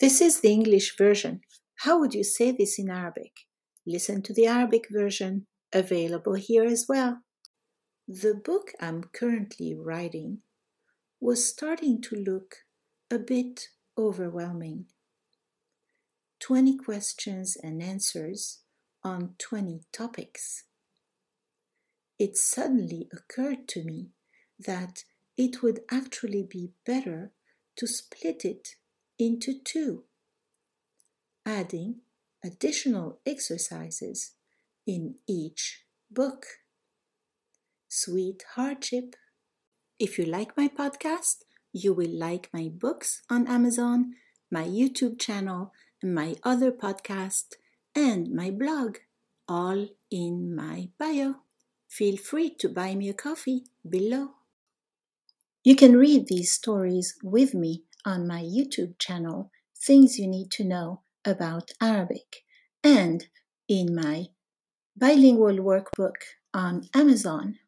This is the English version. How would you say this in Arabic? Listen to the Arabic version, available here as well. The book I'm currently writing was starting to look a bit overwhelming. 20 questions and answers on 20 topics. It suddenly occurred to me that it would actually be better to split it into two, adding additional exercises in each book. Sweet hardship. If you like my podcast, you will like my books on Amazon, my YouTube channel, my other podcast, and my blog, all in my bio. Feel free to buy me a coffee below. You can read these stories with me on my YouTube channel, Things You Need to Know About Arabic, and in my bilingual workbook on Amazon.